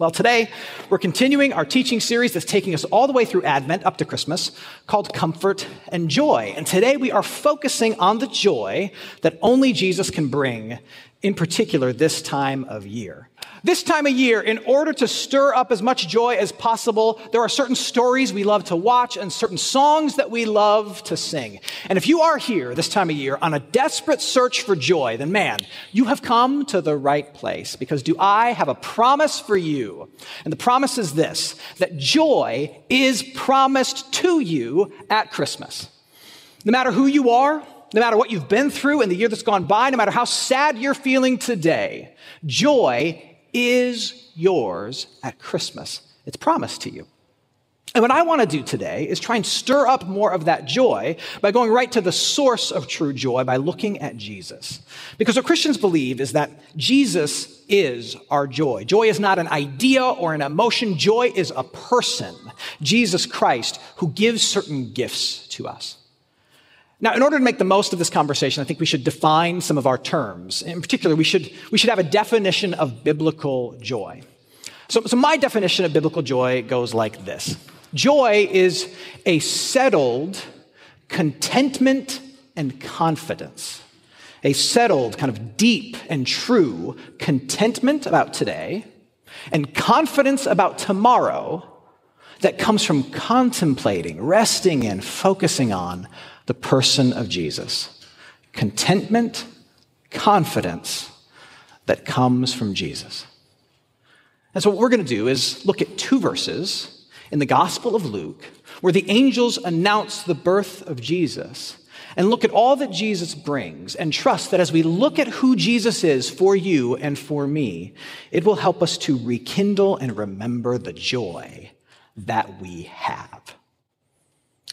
Well, today we're continuing our teaching series that's taking us all the way through Advent up to Christmas called Comfort and Joy. And today we are focusing on the joy that only Jesus can bring, in particular this time of year. This time of year, in order to stir up as much joy as possible, there are certain stories we love to watch and certain songs that we love to sing. And if you are here this time of year on a desperate search for joy, then man, you have come to the right place because do I have a promise for you? And the promise is this, that joy is promised to you at Christmas. No matter who you are, no matter what you've been through in the year that's gone by, no matter how sad you're feeling today, joy is yours at Christmas. It's promised to you. And what I want to do today is try and stir up more of that joy by going right to the source of true joy by looking at Jesus. Because what Christians believe is that Jesus is our joy. Joy is not an idea or an emotion. Joy is a person, Jesus Christ, who gives certain gifts to us. Now, in order to make the most of this conversation, I think we should define some of our terms. In particular, we should, we should have a definition of biblical joy. So, so my definition of biblical joy goes like this Joy is a settled contentment and confidence. A settled, kind of deep and true contentment about today and confidence about tomorrow that comes from contemplating, resting in, focusing on the person of Jesus. Contentment, confidence that comes from Jesus. And so, what we're going to do is look at two verses in the Gospel of Luke where the angels announce the birth of Jesus and look at all that Jesus brings and trust that as we look at who Jesus is for you and for me, it will help us to rekindle and remember the joy that we have.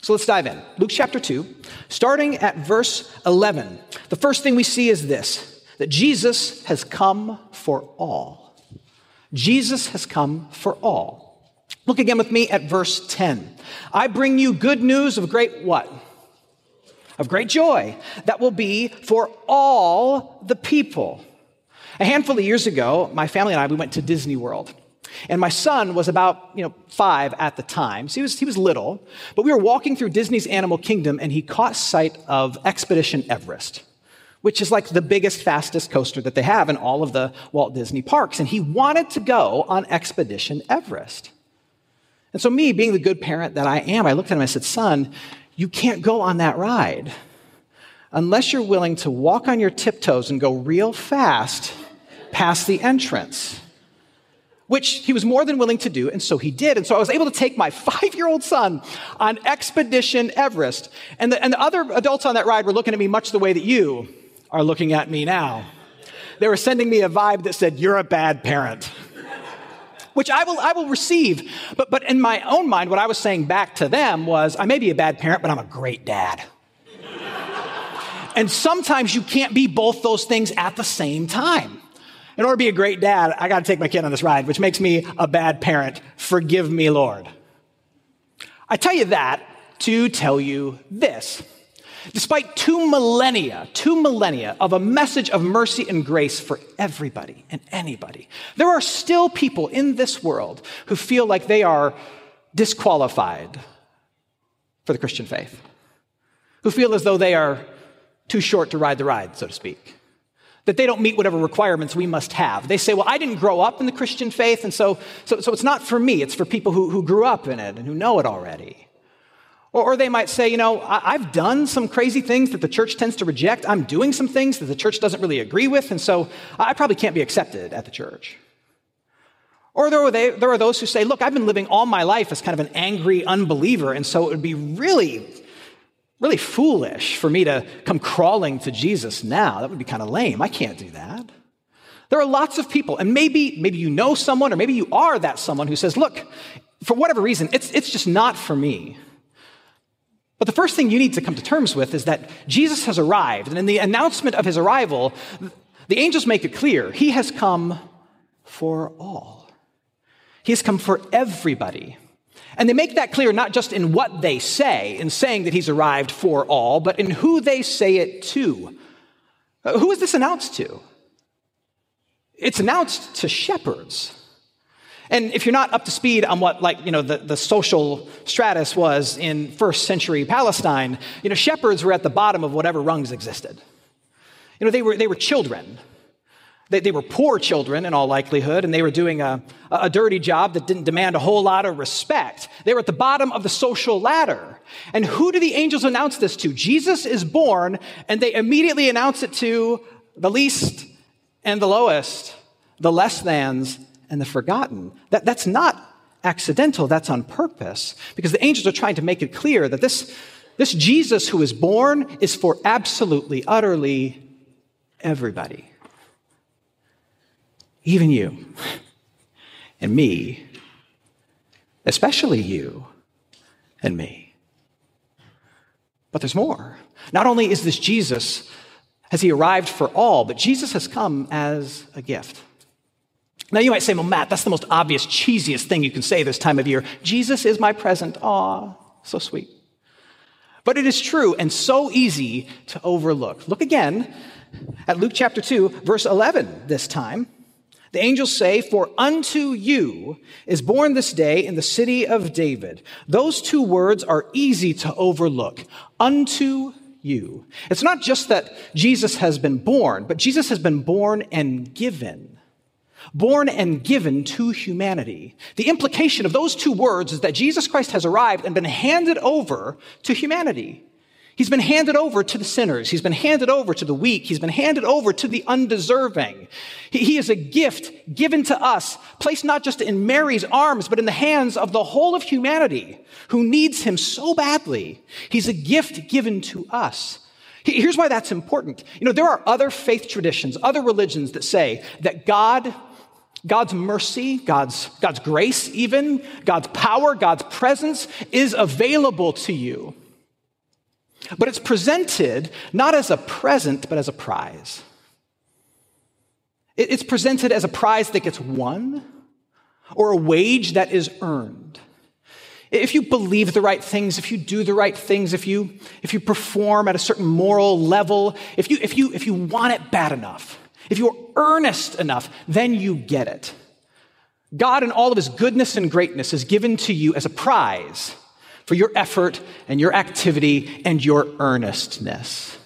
So let's dive in. Luke chapter 2, starting at verse 11. The first thing we see is this that Jesus has come for all. Jesus has come for all. Look again with me at verse 10. I bring you good news of great what? Of great joy that will be for all the people. A handful of years ago, my family and I, we went to Disney World. And my son was about, you know, five at the time. So he was, he was little. But we were walking through Disney's Animal Kingdom and he caught sight of Expedition Everest, which is like the biggest, fastest coaster that they have in all of the Walt Disney parks. And he wanted to go on Expedition Everest. And so, me, being the good parent that I am, I looked at him and I said, Son, you can't go on that ride unless you're willing to walk on your tiptoes and go real fast past the entrance which he was more than willing to do, and so he did. And so I was able to take my five year old son on Expedition Everest. And the, and the other adults on that ride were looking at me much the way that you are looking at me now. They were sending me a vibe that said, You're a bad parent. Which I will, I will receive. But, but in my own mind, what I was saying back to them was, I may be a bad parent, but I'm a great dad. and sometimes you can't be both those things at the same time in order to be a great dad, I got to take my kid on this ride, which makes me a bad parent. Forgive me, Lord. I tell you that to tell you this. Despite two millennia, two millennia of a message of mercy and grace for everybody and anybody, there are still people in this world who feel like they are disqualified for the Christian faith, who feel as though they are too short to ride the ride, so to speak that they don't meet whatever requirements we must have. They say, well, I didn't grow up in the Christian faith, and so, so, so it's not for me, it's for people who, who grew up in it and who know it already. Or, or they might say, you know, I, I've done some crazy things that the church tends to reject. I'm doing some things that the church doesn't really agree with, and so I probably can't be accepted at the church. Or there are, they, there are those who say, look, I've been living all my life as kind of an angry unbeliever, and so it would be really, really foolish for me to come crawling to Jesus now. That would be kind of lame. I can't do that. There are lots of people, and maybe, maybe you know someone, or maybe you are that someone who says, look, for whatever reason, it's, it's just not for me. But the first thing you need to come to terms with is that Jesus has arrived. And in the announcement of his arrival, the angels make it clear he has come for all. He has come for everybody. And they make that clear not just in what they say, in saying that he's arrived for all, but in who they say it to. Uh, who is this announced to? It's announced to shepherds. And if you're not up to speed on what like, you know, the, the social stratus was in first century Palestine, you know, shepherds were at the bottom of whatever rungs existed. You know, they were, they were children. They, they were poor children in all likelihood, and they were doing a, a dirty job that didn't demand a whole lot of respect. They were at the bottom of the social ladder. And who do the angels announce this to? Jesus is born, and they immediately announce it to the least and the lowest, the less thans and the forgotten. That, that's not accidental, that's on purpose, because the angels are trying to make it clear that this, this Jesus who is born is for absolutely, utterly everybody even you and me, especially you and me. But there's more. Not only is this Jesus, has he arrived for all, but Jesus has come as a gift. Now you might say, well, Matt, that's the most obvious, cheesiest thing you can say this time of year. Jesus is my present. Aw, so sweet. But it is true and so easy to overlook. Look again at Luke chapter 2, verse 11 this time. The angels say, For unto you is born this day in the city of David. Those two words are easy to overlook. Unto you. It's not just that Jesus has been born, but Jesus has been born and given. Born and given to humanity. The implication of those two words is that Jesus Christ has arrived and been handed over to humanity. He's been handed over to the sinners. He's been handed over to the weak. He's been handed over to the undeserving. He, he, is a gift given to us, placed not just in Mary's arms, but in the hands of the whole of humanity who needs him so badly. He's a gift given to us. Here's why that's important. You know, there are other faith traditions, other religions that say that God God's mercy, God's, God's grace, even, God's power, God's presence is available to you. But it's presented not as a present, but as a prize. It's presented as a prize that gets won or a wage that is earned. If you believe the right things, if you do the right things, if you, if you perform at a certain moral level, if you, if, you, if you want it bad enough, if you're earnest enough, then you get it. God, in all of his goodness and greatness, is given to you as a prize for your effort and your activity and your earnestness.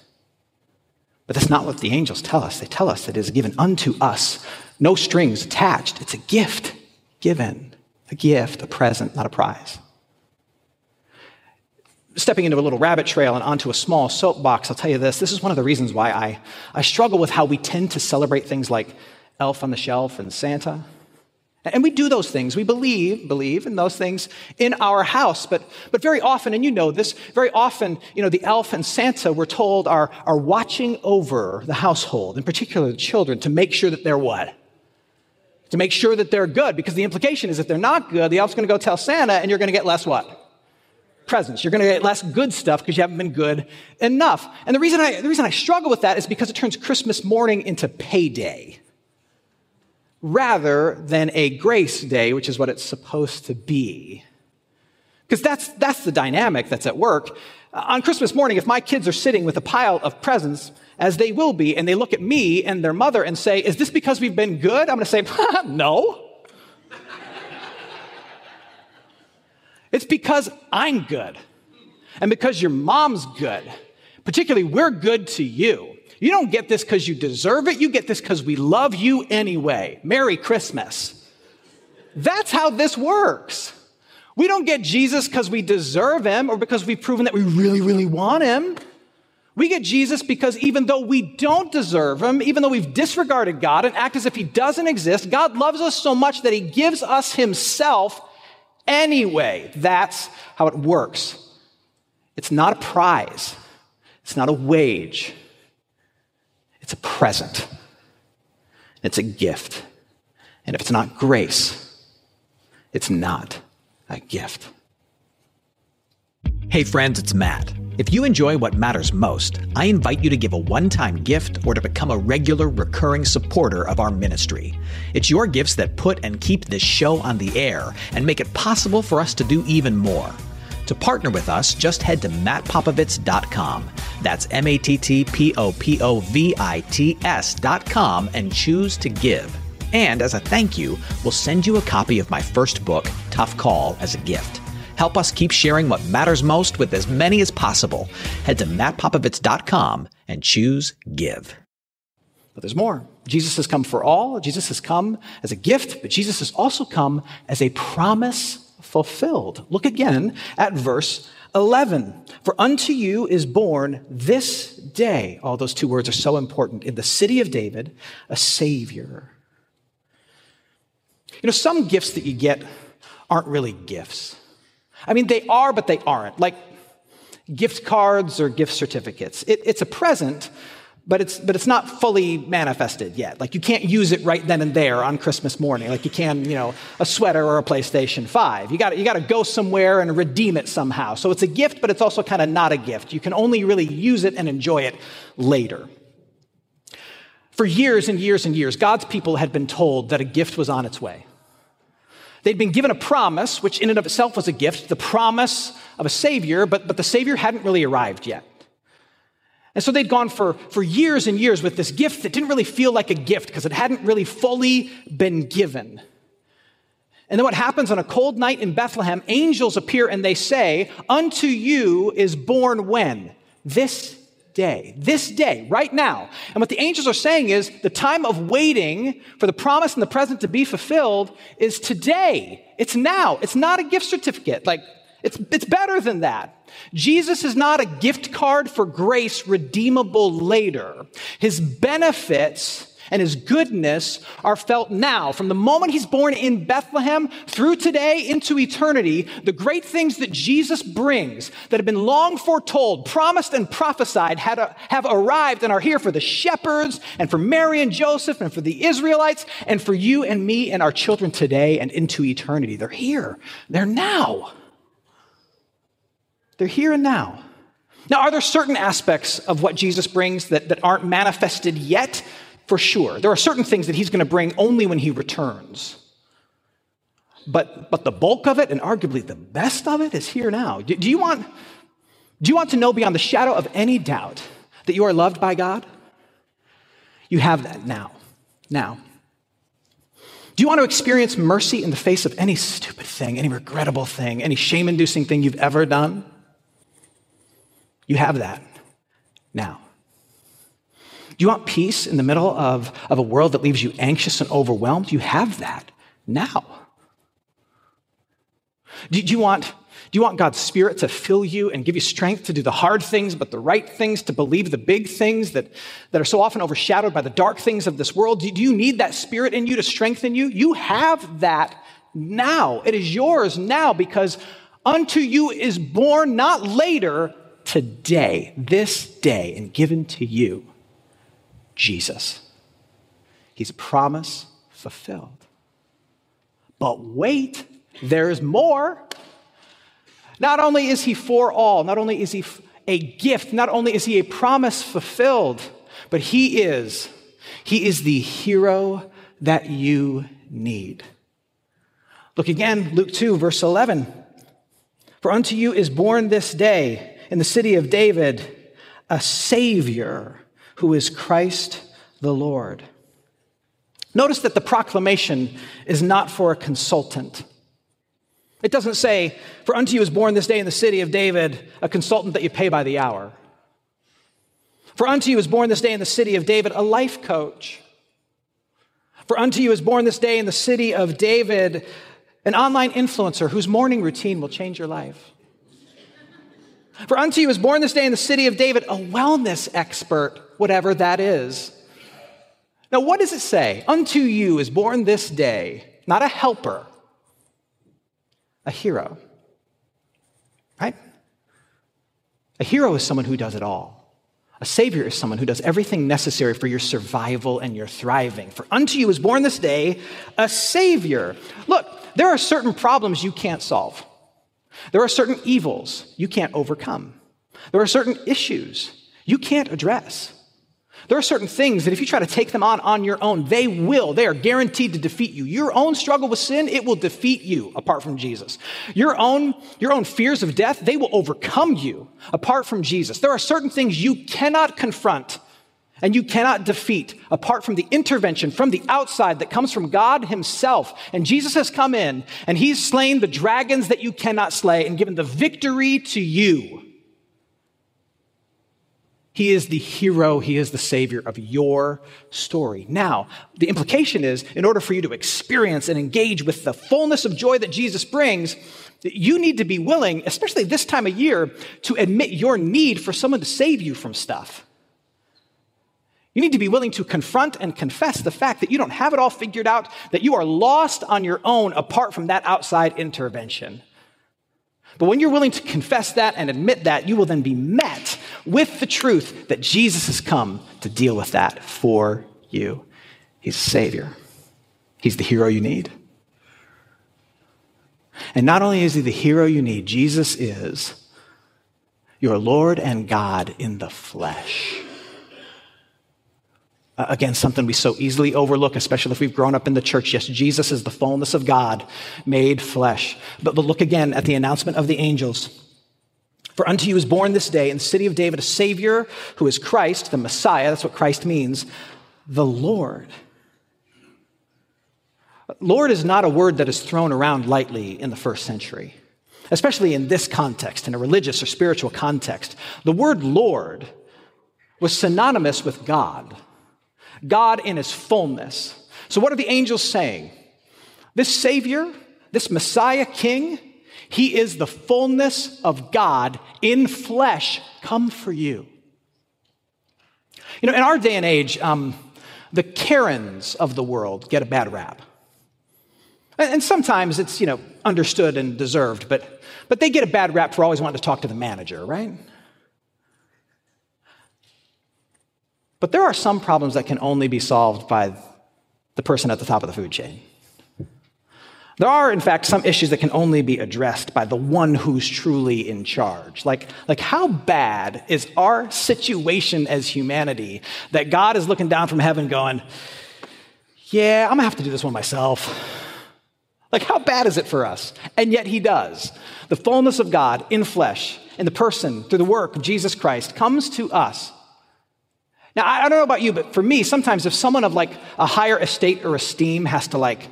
But that's not what the angels tell us. They tell us that it is given unto us, no strings attached. It's a gift given, a gift, a present, not a prize. Stepping into a little rabbit trail and onto a small soapbox, I'll tell you this. This is one of the reasons why I, I struggle with how we tend to celebrate things like Elf on the Shelf and Santa. And we do those things. We believe, believe in those things in our house. But, but very often, and you know this, very often, you know, the elf and Santa, we're told, are, are watching over the household, in particular the children, to make sure that they're what? To make sure that they're good. Because the implication is if they're not good, the elf's going to go tell Santa, and you're going to get less what? Presents. You're going to get less good stuff because you haven't been good enough. And the reason I, the reason I struggle with that is because it turns Christmas morning into payday rather than a grace day, which is what it's supposed to be. Because that's, that's the dynamic that's at work. On Christmas morning, if my kids are sitting with a pile of presents, as they will be, and they look at me and their mother and say, Is this because we've been good? I'm going to say, No. it's because I'm good. And because your mom's good. Particularly, we're good to you. You don't get this because you deserve it. You get this because we love you anyway. Merry Christmas. That's how this works. We don't get Jesus because we deserve him or because we've proven that we really, really want him. We get Jesus because even though we don't deserve him, even though we've disregarded God and act as if he doesn't exist, God loves us so much that he gives us himself anyway. That's how it works. It's not a prize, it's not a wage, present, it's a gift. And if it's not grace, it's not a gift. Hey, friends, it's Matt. If you enjoy what matters most, I invite you to give a one time gift or to become a regular, recurring supporter of our ministry. It's your gifts that put and keep this show on the air and make it possible for us to do even more. To partner with us, just head to mattpopovits.com. That's M A T T P O P O V I T S.com and choose to give. And as a thank you, we'll send you a copy of my first book, Tough Call, as a gift. Help us keep sharing what matters most with as many as possible. Head to mattpopovits.com and choose Give. But there's more. Jesus has come for all. Jesus has come as a gift, but Jesus has also come as a promise fulfilled. Look again at verse 11. For unto you is born this day, all those two words are so important, in the city of David, a Savior. You know, some gifts that you get aren't really gifts. I mean, they are, but they aren't. Like gift cards or gift certificates. It, it's a present, but it's, but it's not fully manifested yet. Like you can't use it right then and there on Christmas morning, like you can, you know, a sweater or a PlayStation 5. You got you got to go somewhere and redeem it somehow. So it's a gift, but it's also kind of not a gift. You can only really use it and enjoy it later. For years and years and years, God's people had been told that a gift was on its way. They'd been given a promise, which in and of itself was a gift, the promise of a Savior, but, but the Savior hadn't really arrived yet. And so they'd gone for, for years and years with this gift that didn't really feel like a gift because it hadn't really fully been given. And then what happens on a cold night in Bethlehem, angels appear and they say, Unto you is born when? This day, this day, right now. And what the angels are saying is the time of waiting for the promise and the present to be fulfilled is today. It's now. It's not a gift certificate. Like, it's, it's better than that. Jesus is not a gift card for grace redeemable later. His benefits and his goodness are felt now. From the moment he's born in Bethlehem through today into eternity, the great things that Jesus brings that have been long foretold, promised, and prophesied a, uh, have arrived and are here for the shepherds and for Mary and Joseph and for the Israelites and for you and me and our children today and into eternity. They're here. They're now. They're here and now. Now, are there certain aspects of what Jesus brings that, that aren't manifested yet? for sure. There are certain things that he's going to bring only when he returns. But, but the bulk of it, and arguably the best of it, is here now. Do, do, you want, do you want to know beyond the shadow of any doubt that you are loved by God? You have that now. Now. Do you want to experience mercy in the face of any stupid thing, any regrettable thing, any shame inducing thing you've ever done? You have that now. Do you want peace in the middle of, of a world that leaves you anxious and overwhelmed? You have that now. Do, do, you want, do you want God's Spirit to fill you and give you strength to do the hard things, but the right things, to believe the big things that, that are so often overshadowed by the dark things of this world? Do, do you need that Spirit in you to strengthen you? You have that now. It is yours now because unto you is born not later, today, this day, and given to you Jesus. He's a promise fulfilled. But wait, there's more. Not only is he for all, not only is he a gift, not only is he a promise fulfilled, but he is, he is the hero that you need. Look again, Luke 2, verse 11. For unto you is born this day in the city of David a Savior who is Christ the Lord. Notice that the proclamation is not for a consultant. It doesn't say, For unto you is born this day in the city of David a consultant that you pay by the hour. For unto you is born this day in the city of David a life coach. For unto you is born this day in the city of David an online influencer whose morning routine will change your life. For unto you is born this day in the city of David a wellness expert, whatever that is. Now, what does it say? Unto you is born this day, not a helper, a hero. Right? A hero is someone who does it all. A savior is someone who does everything necessary for your survival and your thriving. For unto you is born this day a savior. Look, there are certain problems you can't solve. There are certain evils you can't overcome. There are certain issues you can't address. There are certain things that if you try to take them on on your own, they will. They are guaranteed to defeat you. Your own struggle with sin, it will defeat you apart from Jesus. Your own, your own fears of death, they will overcome you apart from Jesus. There are certain things you cannot confront and you cannot defeat apart from the intervention from the outside that comes from God Himself. And Jesus has come in and He's slain the dragons that you cannot slay and given the victory to you. He is the hero, He is the savior of your story. Now, the implication is in order for you to experience and engage with the fullness of joy that Jesus brings, you need to be willing, especially this time of year, to admit your need for someone to save you from stuff. You need to be willing to confront and confess the fact that you don't have it all figured out, that you are lost on your own apart from that outside intervention. But when you're willing to confess that and admit that, you will then be met with the truth that Jesus has come to deal with that for you. He's a Savior, He's the hero you need. And not only is He the hero you need, Jesus is your Lord and God in the flesh. Uh, again, something we so easily overlook, especially if we've grown up in the church. Yes, Jesus is the fullness of God made flesh. But, but look again at the announcement of the angels. For unto you is born this day in the city of David a Savior who is Christ, the Messiah. That's what Christ means, the Lord. Lord is not a word that is thrown around lightly in the first century, especially in this context, in a religious or spiritual context. The word Lord was synonymous with God. God in his fullness. So, what are the angels saying? This Savior, this Messiah King, he is the fullness of God in flesh come for you. You know, in our day and age, um, the Karens of the world get a bad rap. And sometimes it's, you know, understood and deserved, but, but they get a bad rap for always wanting to talk to the manager, right? But there are some problems that can only be solved by the person at the top of the food chain. There are, in fact, some issues that can only be addressed by the one who's truly in charge. Like, like how bad is our situation as humanity that God is looking down from heaven going, Yeah, I'm gonna have to do this one myself. Like, how bad is it for us? And yet, He does. The fullness of God in flesh, in the person, through the work of Jesus Christ, comes to us now, I don't know about you, but for me, sometimes if someone of like a higher estate or esteem has to like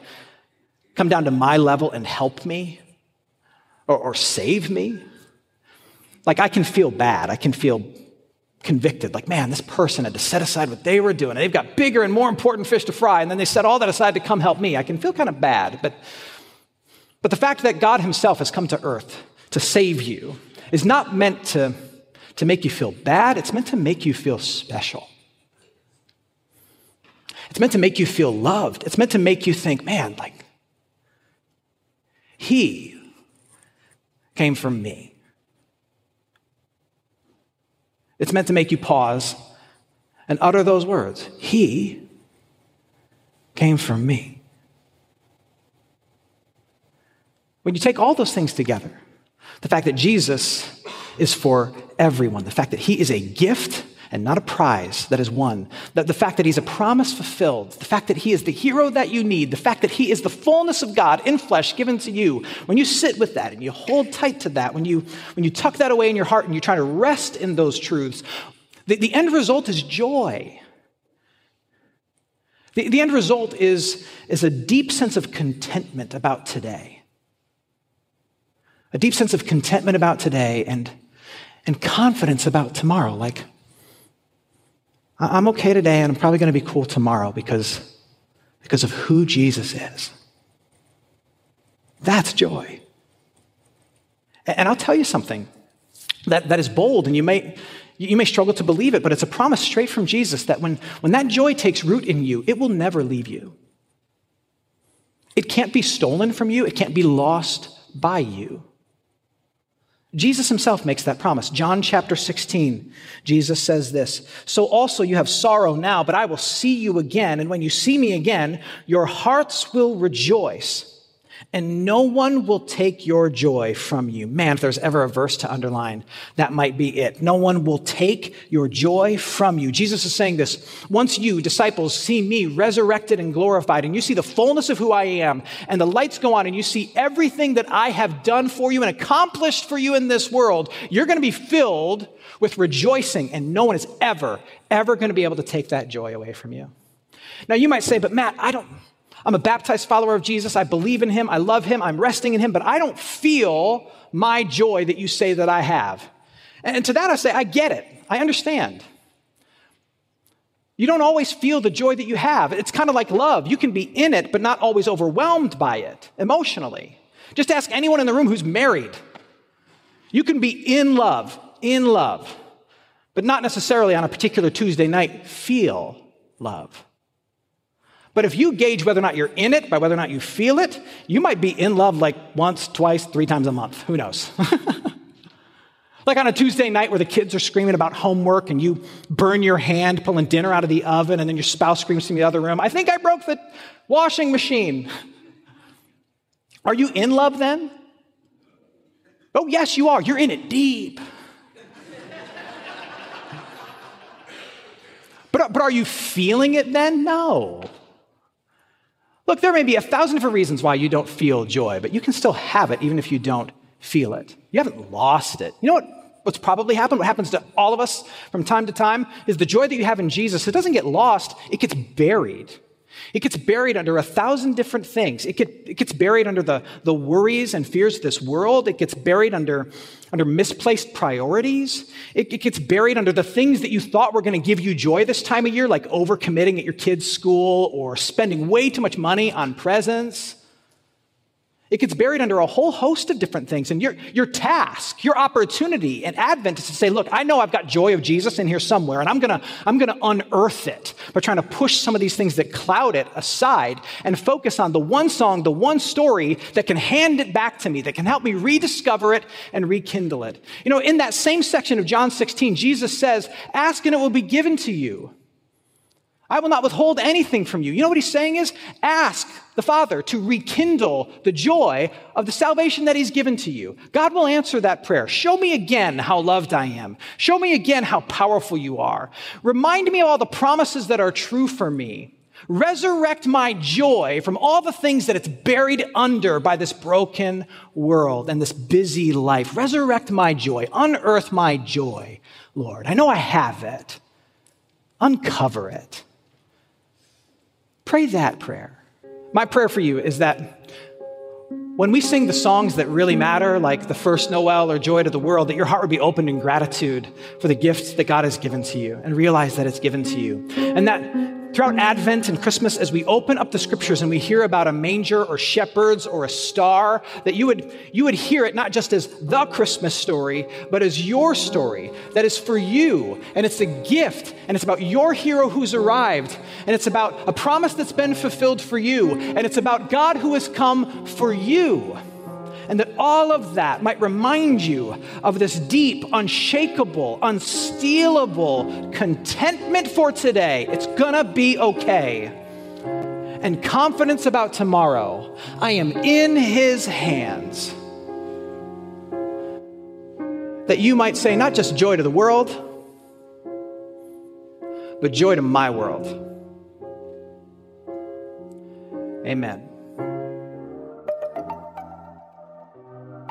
come down to my level and help me or, or save me, like I can feel bad. I can feel convicted. Like, man, this person had to set aside what they were doing. They've got bigger and more important fish to fry. And then they set all that aside to come help me. I can feel kind of bad. But, but the fact that God Himself has come to earth to save you is not meant to to make you feel bad, it's meant to make you feel special. It's meant to make you feel loved. It's meant to make you think, man, like, he came from me. It's meant to make you pause and utter those words He came from me. When you take all those things together, the fact that Jesus is for everyone. The fact that he is a gift and not a prize that is won. The, the fact that he's a promise fulfilled. The fact that he is the hero that you need. The fact that he is the fullness of God in flesh given to you. When you sit with that and you hold tight to that, when you, when you tuck that away in your heart and you try to rest in those truths, the, the end result is joy. The, the end result is, is a deep sense of contentment about today. A deep sense of contentment about today and and confidence about tomorrow. Like, I'm okay today and I'm probably going to be cool tomorrow because, because of who Jesus is. That's joy. And I'll tell you something. that, that is bold, and you may, you may struggle to believe it, but it's a promise straight from Jesus that when, when that joy takes root in you, it will never leave you. It can't be stolen from you, it can't be lost by you. Jesus himself makes that promise. John chapter 16, Jesus says this So also you have sorrow now, but I will see you again. And when you see me again, your hearts will rejoice and no one will take your joy from you. Man, if there's ever a verse to underline, that might be it. No one will take your joy from you. Jesus is saying this. Once you, disciples, see me resurrected and glorified, and you see the fullness of who I am, and the lights go on, and you see everything that I have done for you and accomplished for you in this world, you're going to be filled with rejoicing, and no one is ever, ever going to be able to take that joy away from you. Now, you might say, but Matt, I don't. I'm a baptized follower of Jesus. I believe in him. I love him. I'm resting in him, but I don't feel my joy that you say that I have. And to that I say, I get it. I understand. You don't always feel the joy that you have. It's kind of like love. You can be in it, but not always overwhelmed by it emotionally. Just ask anyone in the room who's married. You can be in love, in love, but not necessarily on a particular Tuesday night feel love. But if you gauge whether or not you're in it by whether or not you feel it, you might be in love like once, twice, three times a month. Who knows? like on a Tuesday night where the kids are screaming about homework and you burn your hand pulling dinner out of the oven and then your spouse screams from the other room, I think I broke the washing machine. Are you in love then? Oh, yes, you are. You're in it deep. but, but are you feeling it then? No. Look, there may be a thousand different reasons why you don't feel joy, but you can still have it even if you don't feel it. You haven't lost it. You know what? What's probably happened, what happens to all of us from time to time, is the joy that you have in Jesus, it doesn't get lost, it gets buried. It gets buried under a thousand different things. It, get, it gets buried under the, the worries and fears of this world. It gets buried under, under misplaced priorities. It, it gets buried under the things that you thought were going to give you joy this time of year, like overcommitting at your kid's school or spending way too much money on presents. It gets buried under a whole host of different things. And your, your task, your opportunity in Advent is to say, look, I know I've got joy of Jesus in here somewhere, and I'm gonna, I'm gonna unearth it by trying to push some of these things that cloud it aside and focus on the one song, the one story that can hand it back to me, that can help me rediscover it and rekindle it. You know, in that same section of John 16, Jesus says, ask and it will be given to you. I will not withhold anything from you. You know what he's saying is ask the Father to rekindle the joy of the salvation that he's given to you. God will answer that prayer. Show me again how loved I am. Show me again how powerful you are. Remind me of all the promises that are true for me. Resurrect my joy from all the things that it's buried under by this broken world and this busy life. Resurrect my joy. Unearth my joy, Lord. I know I have it. Uncover it. Pray that prayer. My prayer for you is that when we sing the songs that really matter, like the first Noel or Joy to the World, that your heart would be opened in gratitude for the gifts that God has given to you and realize that it's given to you. And that Throughout Advent and Christmas, as we open up the scriptures and we hear about a manger or shepherds or a star, that you would, you would hear it not just as the Christmas story, but as your story that is for you. And it's a gift, and it's about your hero who's arrived, and it's about a promise that's been fulfilled for you, and it's about God who has come for you and that all of that might remind you of this deep, unshakable, unstealable contentment for today. It's gonna be okay. And confidence about tomorrow. I am in His hands. That you might say, not just joy to the world, but joy to my world. Amen.